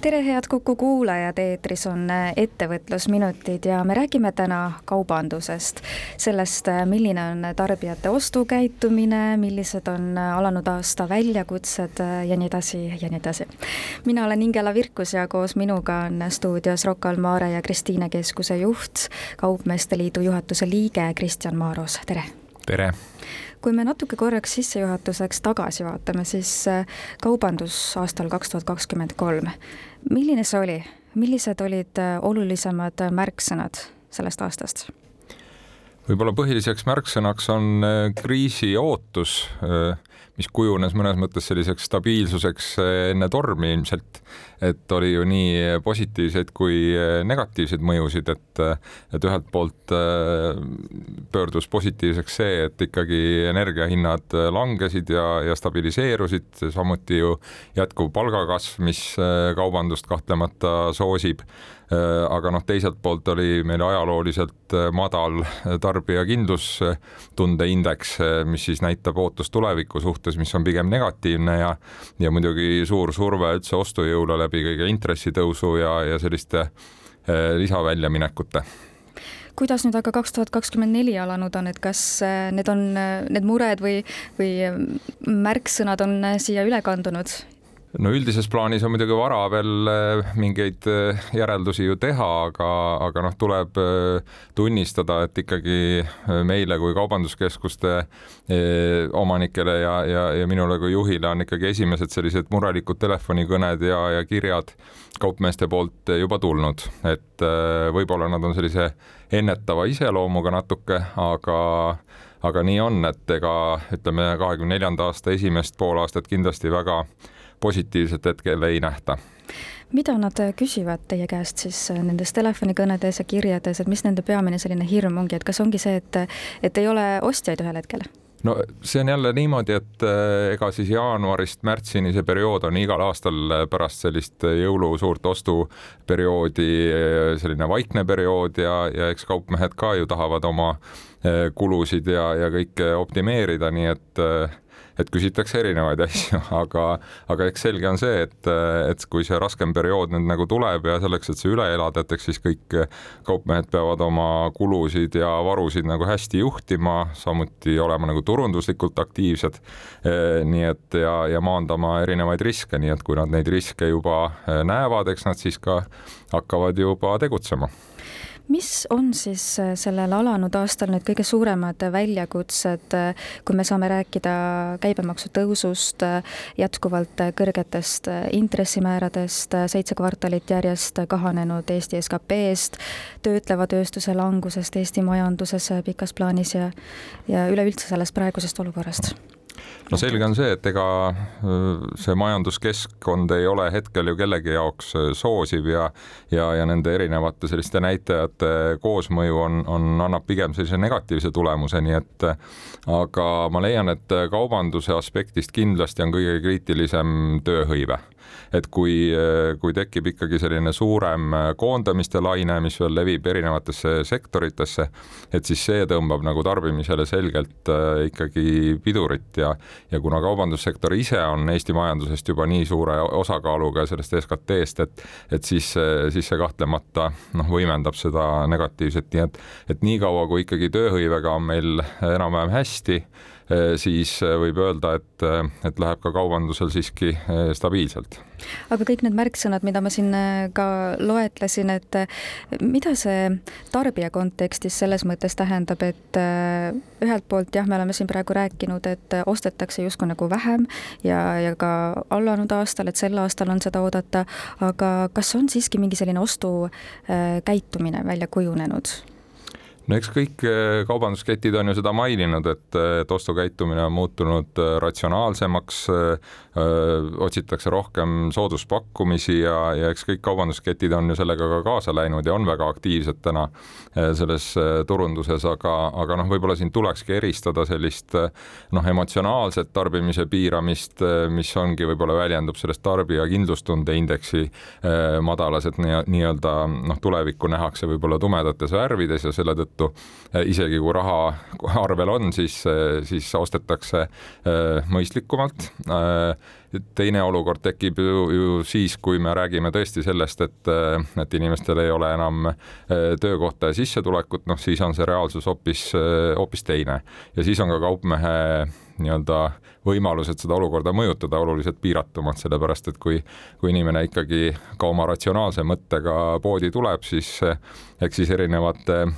tere, head Kuku kuulajad, eetris on äh, Ettevõtlusminutid ja me räägime täna kaubandusest. sellest, äh, milline on tarbijate ostukäitumine, millised on äh, alanud aasta väljakutsed ja nii edasi ja nii edasi. mina olen Ingela Virkus ja koos minuga on stuudios Rocca al Mare ja Kristiine Keskuse juht, Kaupmeeste Liidu juhatuse liige Kristjan Maaros, tere! Tere! kui me natuke korraks sissejuhatuseks tagasi vaatame, siis kaubandus aastal kaks tuhat kakskümmend kolm, milline see oli, millised olid äh, olulisemad märksõnad sellest aastast? võib-olla põhiliseks märksõnaks on äh, kriisi ootus, äh, mis kujunes mõnes mõttes selliseks stabiilsuseks enne tormi ilmselt. Et oli ju nii positiivseid kui negatiivseid mõjusid, et, et ühelt poolt pöördus positiivseks see, et ikkagi energiahinnad langesid ja, ja stabiliseerusid, samuti ju jätkuv palgakasv, mis kaubandust kahtlemata soosib. Aga noh, teiselt poolt oli meil ajalooliselt madal tarbija kindlustunde indeks, mis siis näitab ootust tuleviku suhtes, mis on pigem negatiivne ja ja muidugi suur surve üldse ostujõule läbi kõige intressitõusu ja, ja selliste eh, lisaväljaminekute. Kuidas nüüd aga kaks tuhat kakskümmend neli alanud on, et kas eh, need on eh, need mured või, või märksõnad on siia üle kandunud no üldises plaanis on muidugi vara veel äh, mingeid äh, järeldusi ju teha, aga, aga noh, tuleb äh, tunnistada, et ikkagi meile kui kaubanduskeskuste omanikele ja, ja, ja minule kui juhile on ikkagi esimesed sellised murelikud telefonikõned ja, ja kirjad kaupmeeste poolt juba tulnud, et võib-olla nad on sellise ennetava iseloomuga natuke, aga aga nii on, et ega ütleme, kahekümne neljanda aasta esimest poolaastat kindlasti väga positiivset hetkel ei nähta mida nad küsivad teie käest siis nendes telefonikõnedes ja kirjades, et mis nende peamine selline hirm ongi, et kas ongi see, et, et ei ole ostjaid ühel hetkel? no see on jälle niimoodi, et eh, ega siis jaanuarist märtsini see periood on igal aastal pärast sellist jõulu suurt ostuperioodi selline vaikne periood ja, ja eks kaupmehed ka ju tahavad oma kulusid ja, ja kõike optimeerida, nii et et küsitakse erinevaid asju, aga, aga eks selge on see, et, et kui see raskem periood nüüd nagu tuleb ja selleks, et see üle elada, et eks siis kõik kaupmehed peavad oma kulusid ja varusid nagu hästi juhtima, samuti olema nagu turunduslikult aktiivsed. nii et ja, ja maandama erinevaid riske, nii et kui nad neid riske juba näevad, eks nad siis ka hakkavad juba tegutsema mis on siis äh, sellel alanud aastal nüüd kõige suuremad väljakutsed, äh, kui me saame rääkida käibemaksu tõusust, äh, jätkuvalt kõrgetest intressimääradest, seitse kvartalit järjest kahanenud Eesti SKP-st, töötleva tööstuse langusest Eesti majanduses pikas plaanis ja, ja üleüldse sellest praegusest olukorrast? No selge on see, et ega see majanduskeskkond ei ole hetkel ju kellegi jaoks soosiv ja ja, ja nende erinevate selliste näitajate koosmõju on, on, annab pigem sellise negatiivse tulemuse, nii et aga ma leian, et kaubanduse aspektist kindlasti on kõige kriitilisem tööhõive et kui, kui tekib ikkagi selline suurem koondamiste laine, mis veel levib erinevatesse sektoritesse, et siis see tõmbab nagu tarbimisele selgelt äh, ikkagi pidurit ja, ja kuna kaubandussektor ise on Eesti majandusest juba nii suure osakaaluga sellest SKT-st, et, et siis, siis see kahtlemata noh, võimendab seda negatiivset, nii et, et niikaua, kui ikkagi tööhõivega on meil enam-vähem hästi, Eh, siis eh, võib öelda, et, eh, et läheb ka kaubandusel siiski stabiilselt. aga kõik need märksõnad, mida ma siin ka loetlesin, et mida see tarbija kontekstis selles mõttes tähendab, et ühelt poolt jah, me oleme siin praegu rääkinud, et ostetakse justkui nagu vähem ja, ja ka alanud aastal, et sel aastal on seda oodata, aga kas on siiski mingi selline ostukäitumine välja kujunenud? No eks kõik eh, kaubandusketid on ju seda maininud, et, et ostukäitumine on muutunud eh, ratsionaalsemaks, otsitakse rohkem sooduspakkumisi ja, ja eks kõik kaubandusketid on ju sellega ka kaasa läinud ja on väga aktiivsed täna selles turunduses, aga, aga noh, võib-olla siin tulekski eristada sellist noh, emotsionaalset tarbimise piiramist, mis ongi, võib-olla väljendub selles tarbija kindlustunde indeksi madalas, et nii-öelda noh, tulevikku nähakse võib-olla tumedates värvides ja selle tõttu tõttu eh, isegi kui raha arvel on, siis, eh, siis ostetakse eh, mõistlikumalt. teine olukord tekib ju, ju siis, kui me räägime tõesti sellest, et, et inimestel ei ole enam töökohta ja sissetulekut, noh siis on see reaalsus hoopis, hoopis teine ja siis on ka kaupmehe nii-öelda võimalused seda olukorda mõjutada oluliselt piiratumad, sellepärast et kui, kui inimene ikkagi ka oma ratsionaalse mõttega poodi tuleb, siis eks siis erinevate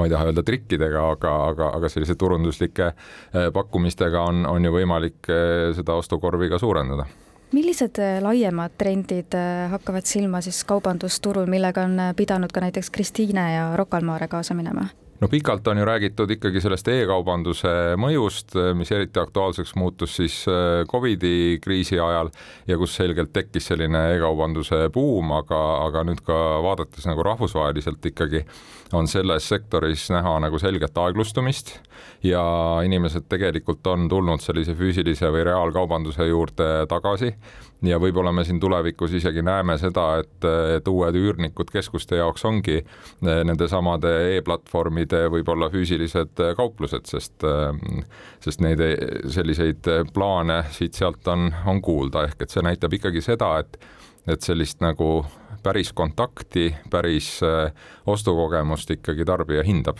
ma ei taha öelda trikkidega, aga, aga, aga sellise turunduslike eh, pakkumistega on, on ju võimalik eh, seda ostukorvi ka suurendada millised eh, laiemad trendid hakkavad silma siis kaubandusturul, millega on pidanud ka näiteks Kristiine ja Rocca al Mare kaasa minema? No pikalt on ju räägitud ikkagi sellest e-kaubanduse mõjust, mis eriti aktuaalseks muutus siis äh, Covidi kriisi ajal ja kus selgelt tekkis selline e-kaubanduse buum, aga, aga nüüd ka vaadates nagu rahvusvaheliselt ikkagi on selles sektoris näha nagu selget aeglustumist ja inimesed tegelikult on tulnud sellise füüsilise või reaalkaubanduse juurde tagasi ja võib-olla me siin tulevikus isegi näeme seda, et, et uued üürnikud keskuste jaoks ongi eh, nendesamade e-platvormide võib-olla füüsilised eh, kauplused, sest, eh, sest neid selliseid plaane siit-sealt on, on kuulda, ehk et see näitab ikkagi seda, et et sellist nagu päris kontakti, päris ostukogemust ikkagi tarbija hindab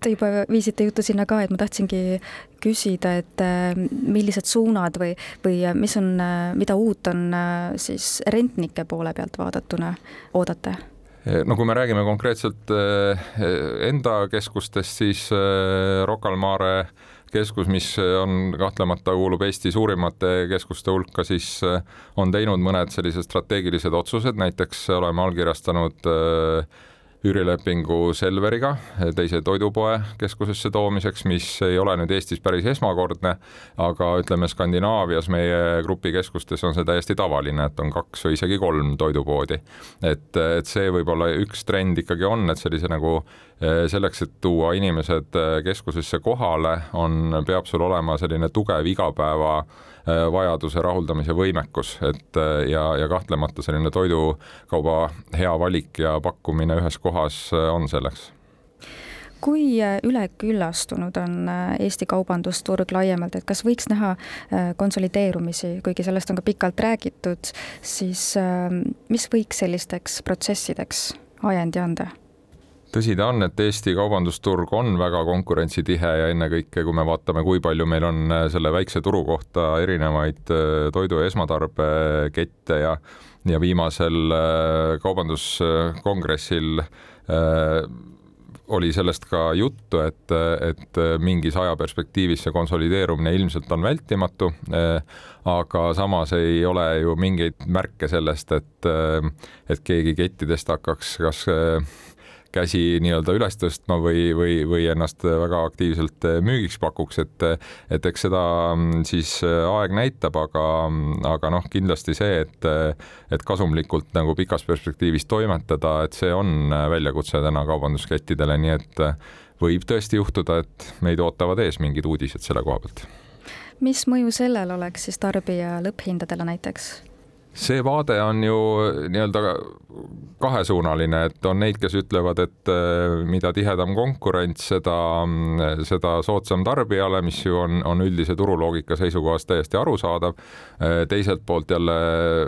Te juba viisite juttu sinna ka, et ma tahtsingi küsida, et äh, millised suunad või, või äh, mis on, äh, mida uut on siis rentnike poole pealt vaadatuna oodate? no kui me räägime konkreetselt enda keskustest, siis Rocca al Mare keskus, mis on kahtlemata, kuulub Eesti suurimate keskuste hulka, siis on teinud mõned sellised strateegilised otsused, näiteks oleme allkirjastanud äh, üürilepingu Selveriga, teise toidupoe keskusesse toomiseks, mis ei ole nüüd Eestis päris esmakordne, aga ütleme, Skandinaavias meie grupi keskustes on see täiesti tavaline, et on kaks või isegi kolm toidupoodi. et, et see võib-olla üks trend ikkagi on, et sellise nagu selleks, et tuua inimesed eh, keskusesse kohale, on, peab sul olema selline tugev igapäeva Äh, vajaduse rahuldamise võimekus, et ja, ja kahtlemata selline toidukauba hea valik ja pakkumine ühes kohas on selleks kui üleküllastunud on Eesti kaubandusturg laiemalt, et kas võiks näha konsolideerumisi, kuigi sellest on ka pikalt räägitud, siis mis võiks sellisteks protsessideks ajendi anda? Tõsi ta on, et Eesti kaubandusturg on väga konkurentsitihe ja ennekõike, kui me vaatame, kui palju meil on äh, selle väikse turu kohta erinevaid äh, toidu ja esmatarbekette ja ja viimasel äh, kaubanduskongressil oli sellest ka juttu, et, et mingis ajaperspektiivis see konsolideerumine ilmselt on vältimatu, aga samas ei ole ju mingeid märke sellest, et, et keegi kettidest hakkaks kas käsi nii-öelda üles tõstma või, või, või ennast väga aktiivselt müügiks pakuks, et et eks seda mm, siis aeg näitab, aga, aga noh, kindlasti see, et et kasumlikult nagu pikas perspektiivis toimetada, et see on väljakutse täna kaubanduskettidele, nii et võib tõesti juhtuda, et meid ootavad ees mingid uudised selle koha pealt. mis mõju sellel oleks siis tarbija lõpphindadele näiteks? see vaade on ju nii-öelda kahesuunaline, et on neid, kes ütlevad, et äh, mida tihedam konkurents, seda, seda soodsam tarbijale, mis ju on, on üldise turuloogika seisukohast täiesti arusaadav. Äh, teiselt poolt jälle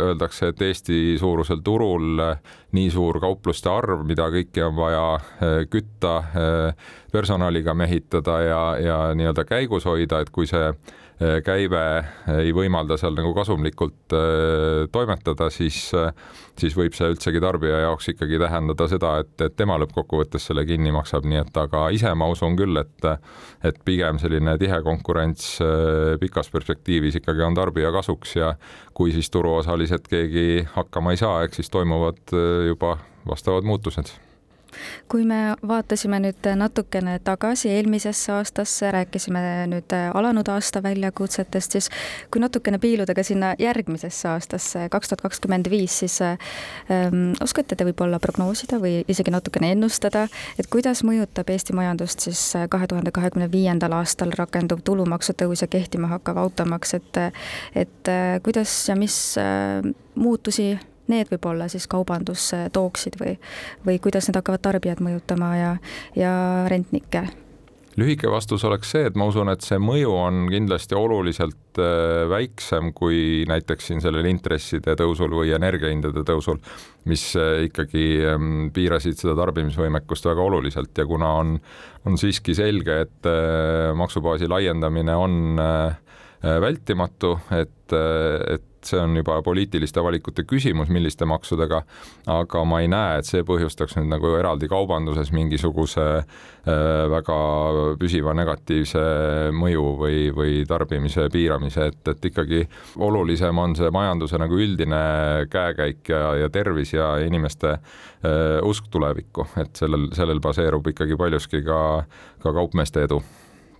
öeldakse, et Eesti suurusel turul nii suur kaupluste arv, mida kõiki on vaja äh, kütta, personaliga mehitada ja, ja nii-öelda käigus hoida, et kui see Äh, käive ei võimalda seal nagu kasumlikult äh, toimetada, siis, äh, siis võib see üldsegi tarbija jaoks ikkagi tähendada seda, et, et tema lõppkokkuvõttes selle kinni maksab, nii et aga ise ma usun küll, et, et pigem selline tihe konkurents pikas perspektiivis ikkagi on tarbija kasuks ja kui siis turuosalised keegi hakkama ei saa, eks siis toimuvad juba vastavad muutused kui me vaatasime nüüd natukene tagasi eelmisesse aastasse, rääkisime nüüd alanud aasta väljakutsetest, siis kui natukene piiluda ka sinna järgmisesse aastasse, kaks tuhat kakskümmend viis, siis ähm, oskate te võib-olla prognoosida või isegi natukene ennustada, et kuidas mõjutab Eesti majandust siis kahe tuhande kahekümne viiendal aastal rakenduv tulumaksutõus ja kehtima hakkav automaks, et et kuidas ja mis äh, muutusi need võib-olla siis kaubandusse tooksid või, või kuidas need hakkavad tarbijad mõjutama ja, ja rentnikke? lühike vastus oleks see, et ma usun, et see mõju on kindlasti oluliselt äh, väiksem kui näiteks siin sellel intresside tõusul või energiahindade tõusul, mis äh, ikkagi ähm, piirasid seda tarbimisvõimekust väga oluliselt ja kuna on, on siiski selge, et äh, maksubaasi laiendamine on vältimatu, et, et see on juba poliitiliste valikute küsimus, milliste maksudega, aga ma ei näe, et see põhjustaks nüüd nagu eraldi kaubanduses mingisuguse äh, väga püsiva negatiivse mõju või, või tarbimise piiramise, et, et ikkagi olulisem on see majanduse nagu üldine käekäik ja, ja tervis ja inimeste äh, usk tulevikku, et sellel, sellel baseerub ikkagi paljuski ka, ka kaupmeeste edu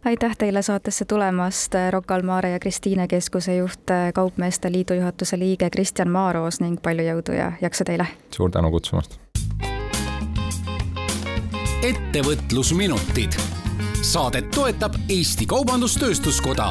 aitäh teile saatesse tulemast, Rocca al Mare ja Kristiine Keskuse juht, Kaupmeeste Liidu juhatuse liige Kristjan Maaroos ning palju jõudu ja jaksu teile! suur tänu kutsumast! ettevõtlusminutid. saadet toetab Eesti Kaubandus-Tööstuskoda